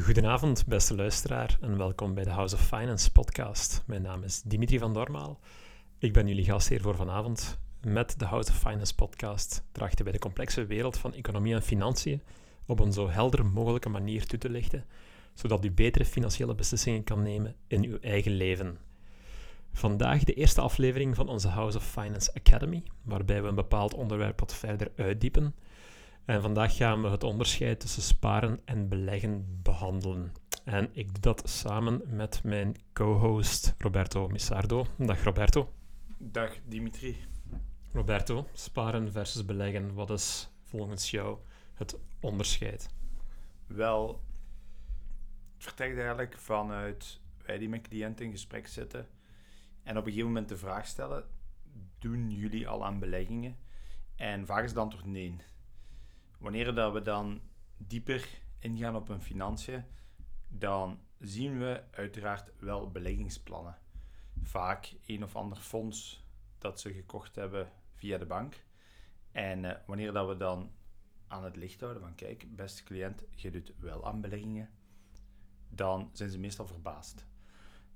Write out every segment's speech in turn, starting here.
Goedenavond, beste luisteraar, en welkom bij de House of Finance podcast. Mijn naam is Dimitri van Dormaal. Ik ben jullie gastheer voor vanavond. Met de House of Finance podcast trachten wij de complexe wereld van economie en financiën op een zo helder mogelijke manier toe te lichten, zodat u betere financiële beslissingen kan nemen in uw eigen leven. Vandaag de eerste aflevering van onze House of Finance Academy, waarbij we een bepaald onderwerp wat verder uitdiepen. En vandaag gaan we het onderscheid tussen sparen en beleggen behandelen. En ik doe dat samen met mijn co-host Roberto Missardo. Dag Roberto. Dag Dimitri. Roberto, sparen versus beleggen, wat is volgens jou het onderscheid? Wel, het vertrekt eigenlijk vanuit wij die met cliënten in gesprek zitten en op een gegeven moment de vraag stellen: doen jullie al aan beleggingen? En vaak is het antwoord nee. Wanneer dat we dan dieper ingaan op een financiën, dan zien we uiteraard wel beleggingsplannen. Vaak een of ander fonds dat ze gekocht hebben via de bank. En uh, wanneer dat we dan aan het licht houden van kijk, beste cliënt, je doet wel aan beleggingen, dan zijn ze meestal verbaasd.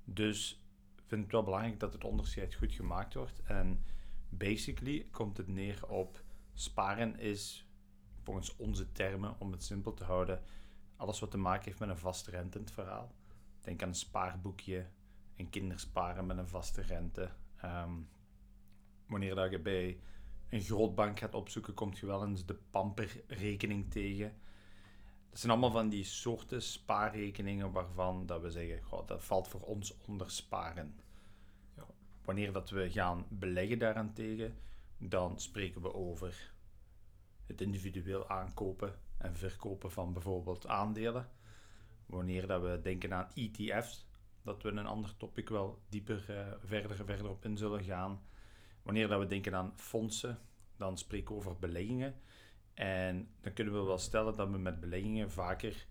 Dus ik vind het wel belangrijk dat het onderscheid goed gemaakt wordt. En basically komt het neer op sparen is volgens onze termen, om het simpel te houden, alles wat te maken heeft met een vast rente in het verhaal. Denk aan een spaarboekje, een kindersparen met een vaste rente. Um, wanneer dat je bij een grootbank gaat opzoeken, komt je wel eens de pamperrekening tegen. Dat zijn allemaal van die soorten spaarrekeningen waarvan dat we zeggen, goh, dat valt voor ons onder sparen. Ja. Wanneer dat we gaan beleggen daarentegen, dan spreken we over het individueel aankopen en verkopen van bijvoorbeeld aandelen. Wanneer dat we denken aan ETF's, dat we een ander topic wel dieper uh, verder, verder op in zullen gaan. Wanneer dat we denken aan fondsen, dan spreken we over beleggingen. En dan kunnen we wel stellen dat we met beleggingen vaker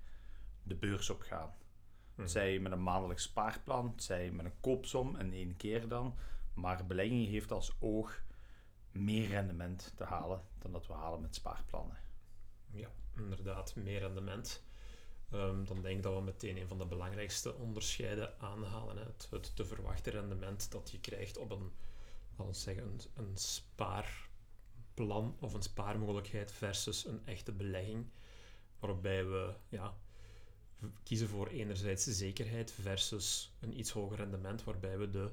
de beurs op gaan. Hmm. Zij met een maandelijks spaarplan, zij met een koopsom en één keer dan. Maar beleggingen heeft als oog meer rendement te halen dan dat we halen met spaarplannen. Ja, inderdaad, meer rendement. Um, dan denk ik dat we meteen een van de belangrijkste onderscheiden aanhalen. Het, te verwachten rendement dat je krijgt op een, laten zeggen, een, een spaarplan of een spaarmogelijkheid versus een echte belegging. Waarbij we ja, kiezen voor enerzijds zekerheid versus een iets hoger rendement, waarbij we de,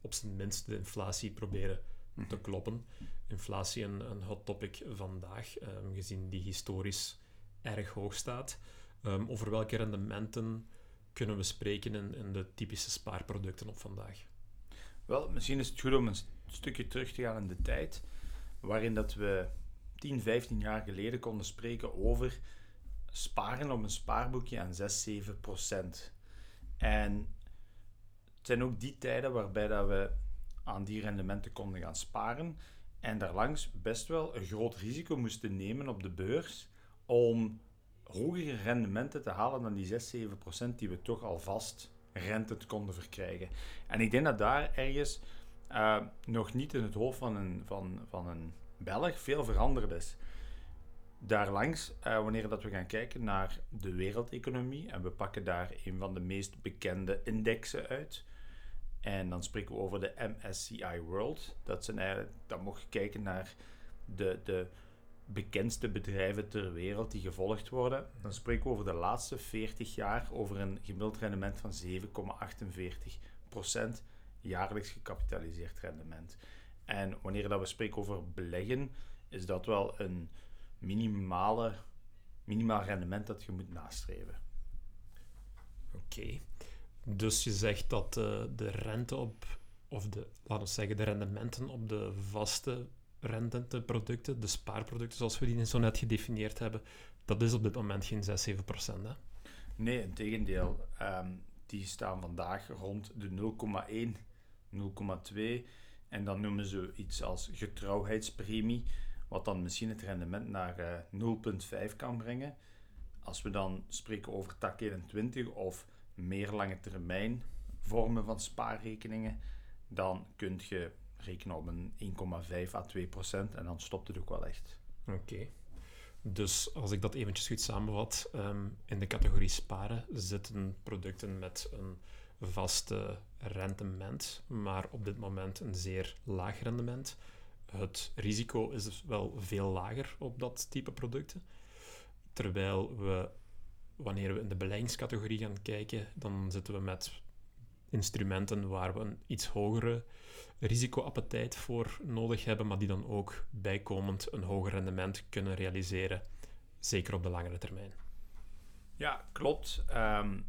op zijn minst de inflatie proberen te kloppen. Inflatie een, een hot topic vandaag, um, gezien die historisch erg hoog staat. Um, over welke rendementen kunnen we spreken in, in, de typische spaarproducten op vandaag? Wel, misschien is het goed om een stukje terug te gaan in de tijd, waarin dat we 10, 15 jaar geleden konden spreken over sparen op een spaarboekje aan 6, 7 procent. En het zijn ook die tijden waarbij dat we aan die rendementen konden gaan sparen. En daarlangs best wel een groot risico moesten nemen op de beurs om hogere rendementen te halen dan die 6, 7 procent die we toch alvast rente konden verkrijgen. En ik denk dat daar ergens uh, nog niet in het hoofd van een, van, van een Belg veel veranderd is. Daarlangs, uh, wanneer dat we gaan kijken naar de wereldeconomie, en we pakken daar een van de meest bekende indexen uit, en dan spreken we over de MSCI World. Dat zijn eigenlijk, dan mocht je kijken naar de, de bekendste bedrijven ter wereld die gevolgd worden. Dan spreken we over de laatste 40 jaar over een gemiddeld rendement van 7,48% jaarlijks gecapitaliseerd rendement. En wanneer dat we spreken over beleggen, is dat wel een minimale, minimaal rendement dat je moet nastreven. Oké. Dus je zegt dat uh, de rente op, of de, laten we zeggen, de rendementen op de vaste rententeproducten, de spaarproducten zoals we die zo net gedefinieerd hebben, dat is op dit moment geen 6, 7 procent. Hè? Nee, in tegendeel. Um, die staan vandaag rond de 0,1, 0,2. En dan noemen ze iets als getrouwheidspremie, wat dan misschien het rendement naar uh, eh, 0,5 kan brengen. Als we dan spreken over tak 21 of meer lange termijn vormen van spaarrekeningen, dan kun je rekenen op een 1,5 à 2 procent en dan stopt het ook wel echt. Oké. Dus als ik dat eventjes goed samenvat, ehm, in de categorie sparen zitten producten met een vaste rendement, maar op dit moment een zeer laag rendement. Het risico is wel veel lager op dat type producten. Terwijl we, wanneer we in de beleggingscategorie gaan kijken, dan zitten we met instrumenten waar we een iets hogere risicoappetijt voor nodig hebben, maar die dan ook bijkomend een hoger rendement kunnen realiseren, zeker op de langere termijn. Ja, klopt. Um,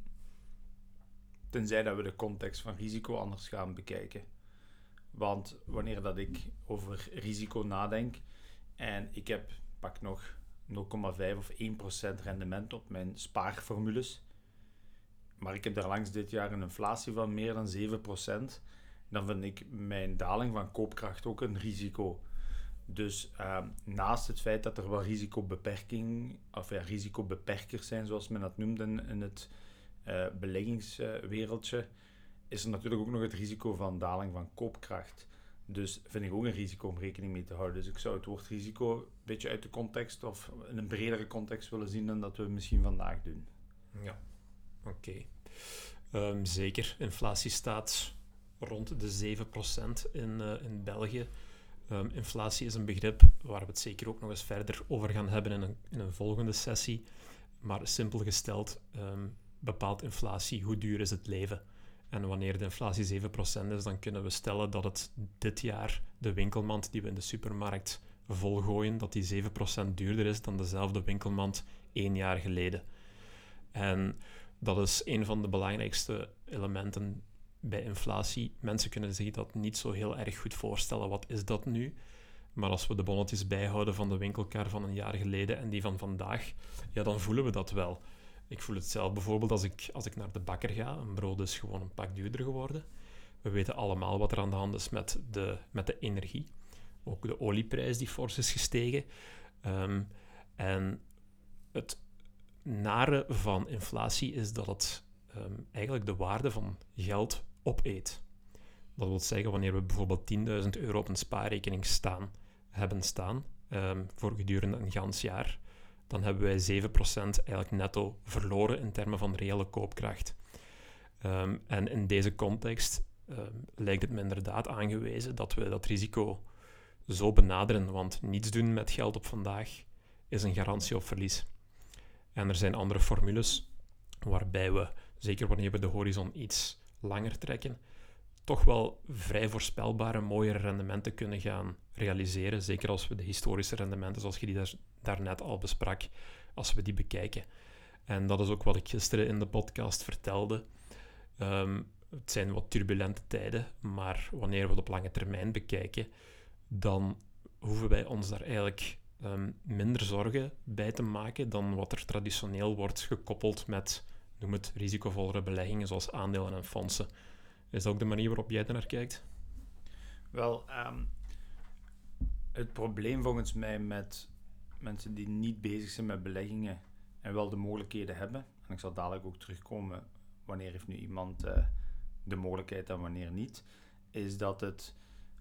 tenzij dat we de context van risico anders gaan bekijken. Want wanneer dat ik over risico nadenk en ik heb pak nog 0,5 of 1% rendement op mijn spaarformules, maar ik heb daar langs dit jaar een inflatie van meer dan 7%, dan vind ik mijn daling van koopkracht ook een risico. Dus uh, naast het feit dat er wel risicobeperking, of ja, risicobeperkers zijn, zoals men dat noemde in het uh, beleggingswereldje, is er natuurlijk ook nog het risico van daling van koopkracht. Dus vind ik ook een risico om rekening mee te houden. Dus ik zou het woord risico een beetje uit de context of in een bredere context willen zien dan dat we misschien vandaag doen. Ja, oké. Ehm, zeker, inflatie staat rond de 7% in, uh, in België. Um, inflatie is een begrip waar we het zeker ook nog eens verder over gaan hebben in een, in een volgende sessie. Maar simpel gesteld um, bepaalt inflatie hoe duur is het leven. En wanneer de inflatie 7% is, dan kunnen we stellen dat het dit jaar de winkelmand die we in de supermarkt volgooien, dat die 7% duurder is dan dezelfde winkelmand één jaar geleden. En dat is een van de belangrijkste elementen bij inflatie. Mensen kunnen zich dat niet zo heel erg goed voorstellen. Wat is dat nu? Maar als we de bonnetjes bijhouden van de winkelkar van een jaar geleden en die van vandaag, ja, dan voelen we dat wel. Ik voel het zelf bijvoorbeeld als ik, als ik naar de bakker ga. Een brood is gewoon een pak duurder geworden. We weten allemaal wat er aan de hand is met de, met de energie. Ook de olieprijs die fors is gestegen. Um, en het nare van inflatie is dat het um, eigenlijk de waarde van geld opeet. Dat wil zeggen, wanneer we bijvoorbeeld 10.000 euro op een spaarrekening staan, hebben staan um, voor gedurende een gans jaar, dan hebben wij 7% eigenlijk netto verloren in termen van reële koopkracht. Um, en in deze context um, lijkt het me inderdaad aangewezen dat we dat risico zo benaderen, want niets doen met geld op vandaag is een garantie op verlies. En er zijn andere formules waarbij we, zeker wanneer we de horizon iets langer trekken, toch wel vrij voorspelbare, mooie rendementen kunnen gaan realiseren. Zeker als we de historische rendementen, zoals je die daar, daarnet al besprak, als we die bekijken. En dat is ook wat ik gisteren in de podcast vertelde. Um, het zijn wat turbulente tijden, maar wanneer we het op lange termijn bekijken, dan hoeven wij ons daar eigenlijk um, minder zorgen bij te maken dan wat er traditioneel wordt gekoppeld met, noem het, risicovollere beleggingen zoals aandelen en fondsen. Is dat ook de manier waarop jij naar kijkt? Wel, um, het probleem volgens mij met mensen die niet bezig zijn met beleggingen en wel de mogelijkheden hebben, en ik zal dadelijk ook terugkomen wanneer heeft nu iemand uh, de mogelijkheid en wanneer niet, is dat het,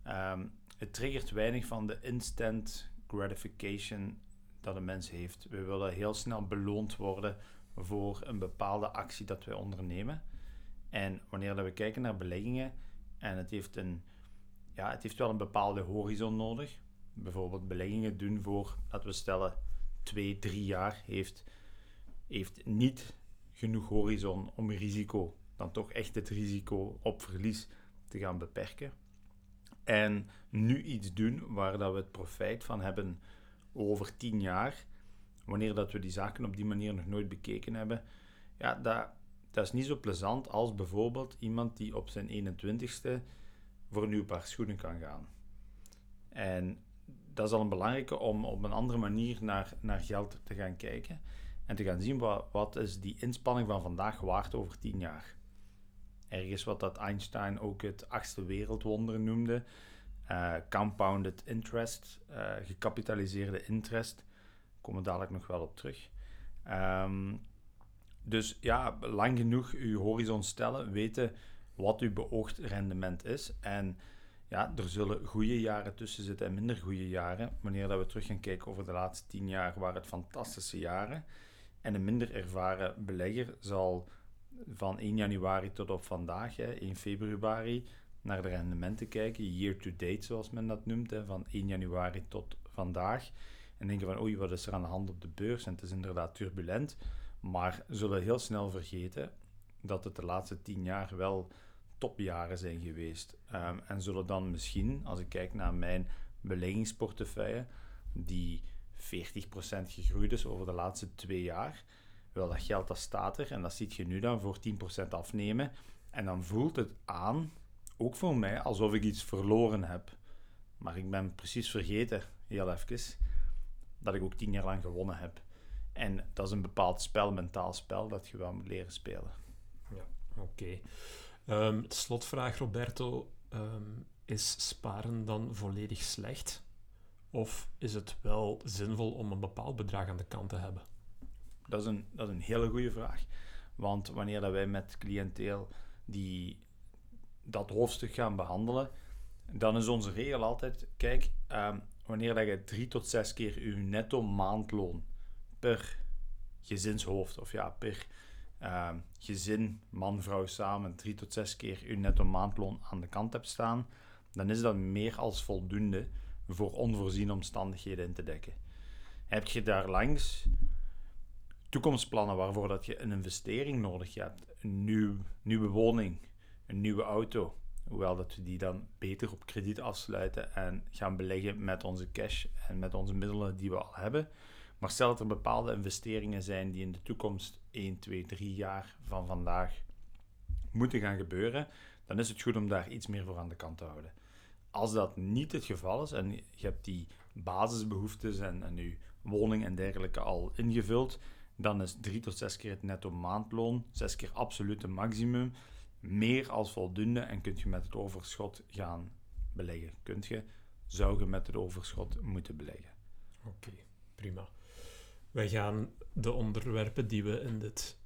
um, het triggert weinig van de instant gratification dat een mens heeft. We willen heel snel beloond worden voor een bepaalde actie dat wij ondernemen. En wanneer dat we kijken naar beleggingen en het heeft, een, ja, het heeft wel een bepaalde horizon nodig. Bijvoorbeeld beleggingen doen voor, laten we stellen, twee, drie jaar heeft, heeft niet genoeg horizon om risico, dan toch echt het risico op verlies te gaan beperken. En nu iets doen waar dat we het profijt van hebben over tien jaar, wanneer dat we die zaken op die manier nog nooit bekeken hebben, ja, dat, dat is niet zo plezant als bijvoorbeeld iemand die op zijn 21ste voor een nieuw paar schoenen kan gaan. En dat is al een belangrijke om op een andere manier naar, naar geld te gaan kijken en te gaan zien wat, wat is die inspanning van vandaag waard over tien jaar. Ergens wat dat Einstein ook het achtste wereldwonder noemde, uh, compounded interest, uh, gecapitaliseerde interest, komen we dadelijk nog wel op terug. Um, dus ja, lang genoeg uw horizon stellen, weten wat uw beoogd rendement is. En ja, er zullen goede jaren tussen zitten en minder goede jaren. Wanneer dat we terug gaan kijken over de laatste tien jaar, waren het fantastische jaren. En een minder ervaren belegger zal van 1 januari tot op vandaag, hè, 1 februari, naar de rendementen kijken, year to date zoals men dat noemt, hè, van 1 januari tot vandaag. En denken van oei, wat is er aan de hand op de beurs? En het is inderdaad turbulent, maar zullen heel snel vergeten dat het de laatste 10 jaar wel topjaren zijn geweest. Ehm, en zullen dan misschien, als ik kijk naar mijn beleggingsportefeuille, die 40% gegroeid is over de laatste twee jaar, wel dat geld dat staat er en dat ziet je nu dan voor 10% afnemen. En dan voelt het aan, ook voor mij, alsof ik iets verloren heb. Maar ik ben precies vergeten, heel even, dat ik ook tien jaar lang gewonnen heb. En dat is een bepaald spel, mentaal spel, dat je wel moet leren spelen. Ja, oké. Ehm, slotvraag, Roberto. Ehm, is sparen dan volledig slecht? Of is het wel zinvol om een bepaald bedrag aan de kant te hebben? Dat is een, dat is een hele goede vraag. Want wanneer dat wij met cliënteel die, dat hoofdstuk gaan behandelen, dan is onze regel altijd: kijk, ehm, wanneer dat je drie tot zes keer je netto maandloon per gezinshoofd, of ja, per uh, gezin, man, vrouw samen, drie tot zes keer je netto maandloon aan de kant hebt staan, dan is dat meer als voldoende voor onvoorziene omstandigheden in te dekken. Heb je daar langs toekomstplannen waarvoor dat je een investering nodig hebt, een nieuw, nieuwe woning, een nieuwe auto, hoewel dat we die dan beter op krediet afsluiten en gaan beleggen met onze cash en met onze middelen die we al hebben. Maar stel dat er bepaalde investeringen zijn die in de toekomst 1, 2, 3 jaar van vandaag moeten gaan gebeuren, dan is het goed om daar iets meer voor aan de kant te houden. Als dat niet het geval is en je hebt die basisbehoeftes en, je woning en dergelijke al ingevuld, dan is 3 tot 6 keer het netto maandloon, 6 keer absolute maximum, meer als voldoende en kunt je met het overschot gaan beleggen. Kunt je, zou je met het overschot moeten beleggen. Oké, prima. Wij gaan de onderwerpen die we in, dit,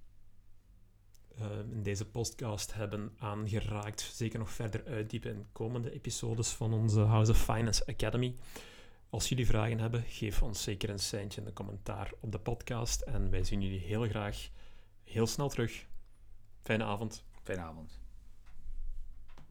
uh, in deze podcast hebben aangeraakt, zeker nog verder uitdiepen in komende episodes van onze House of Finance Academy. Als jullie vragen hebben, geef ons zeker een seintje in de commentaar op de podcast. En wij zien jullie heel graag heel snel terug. Fijne avond. Fijne avond.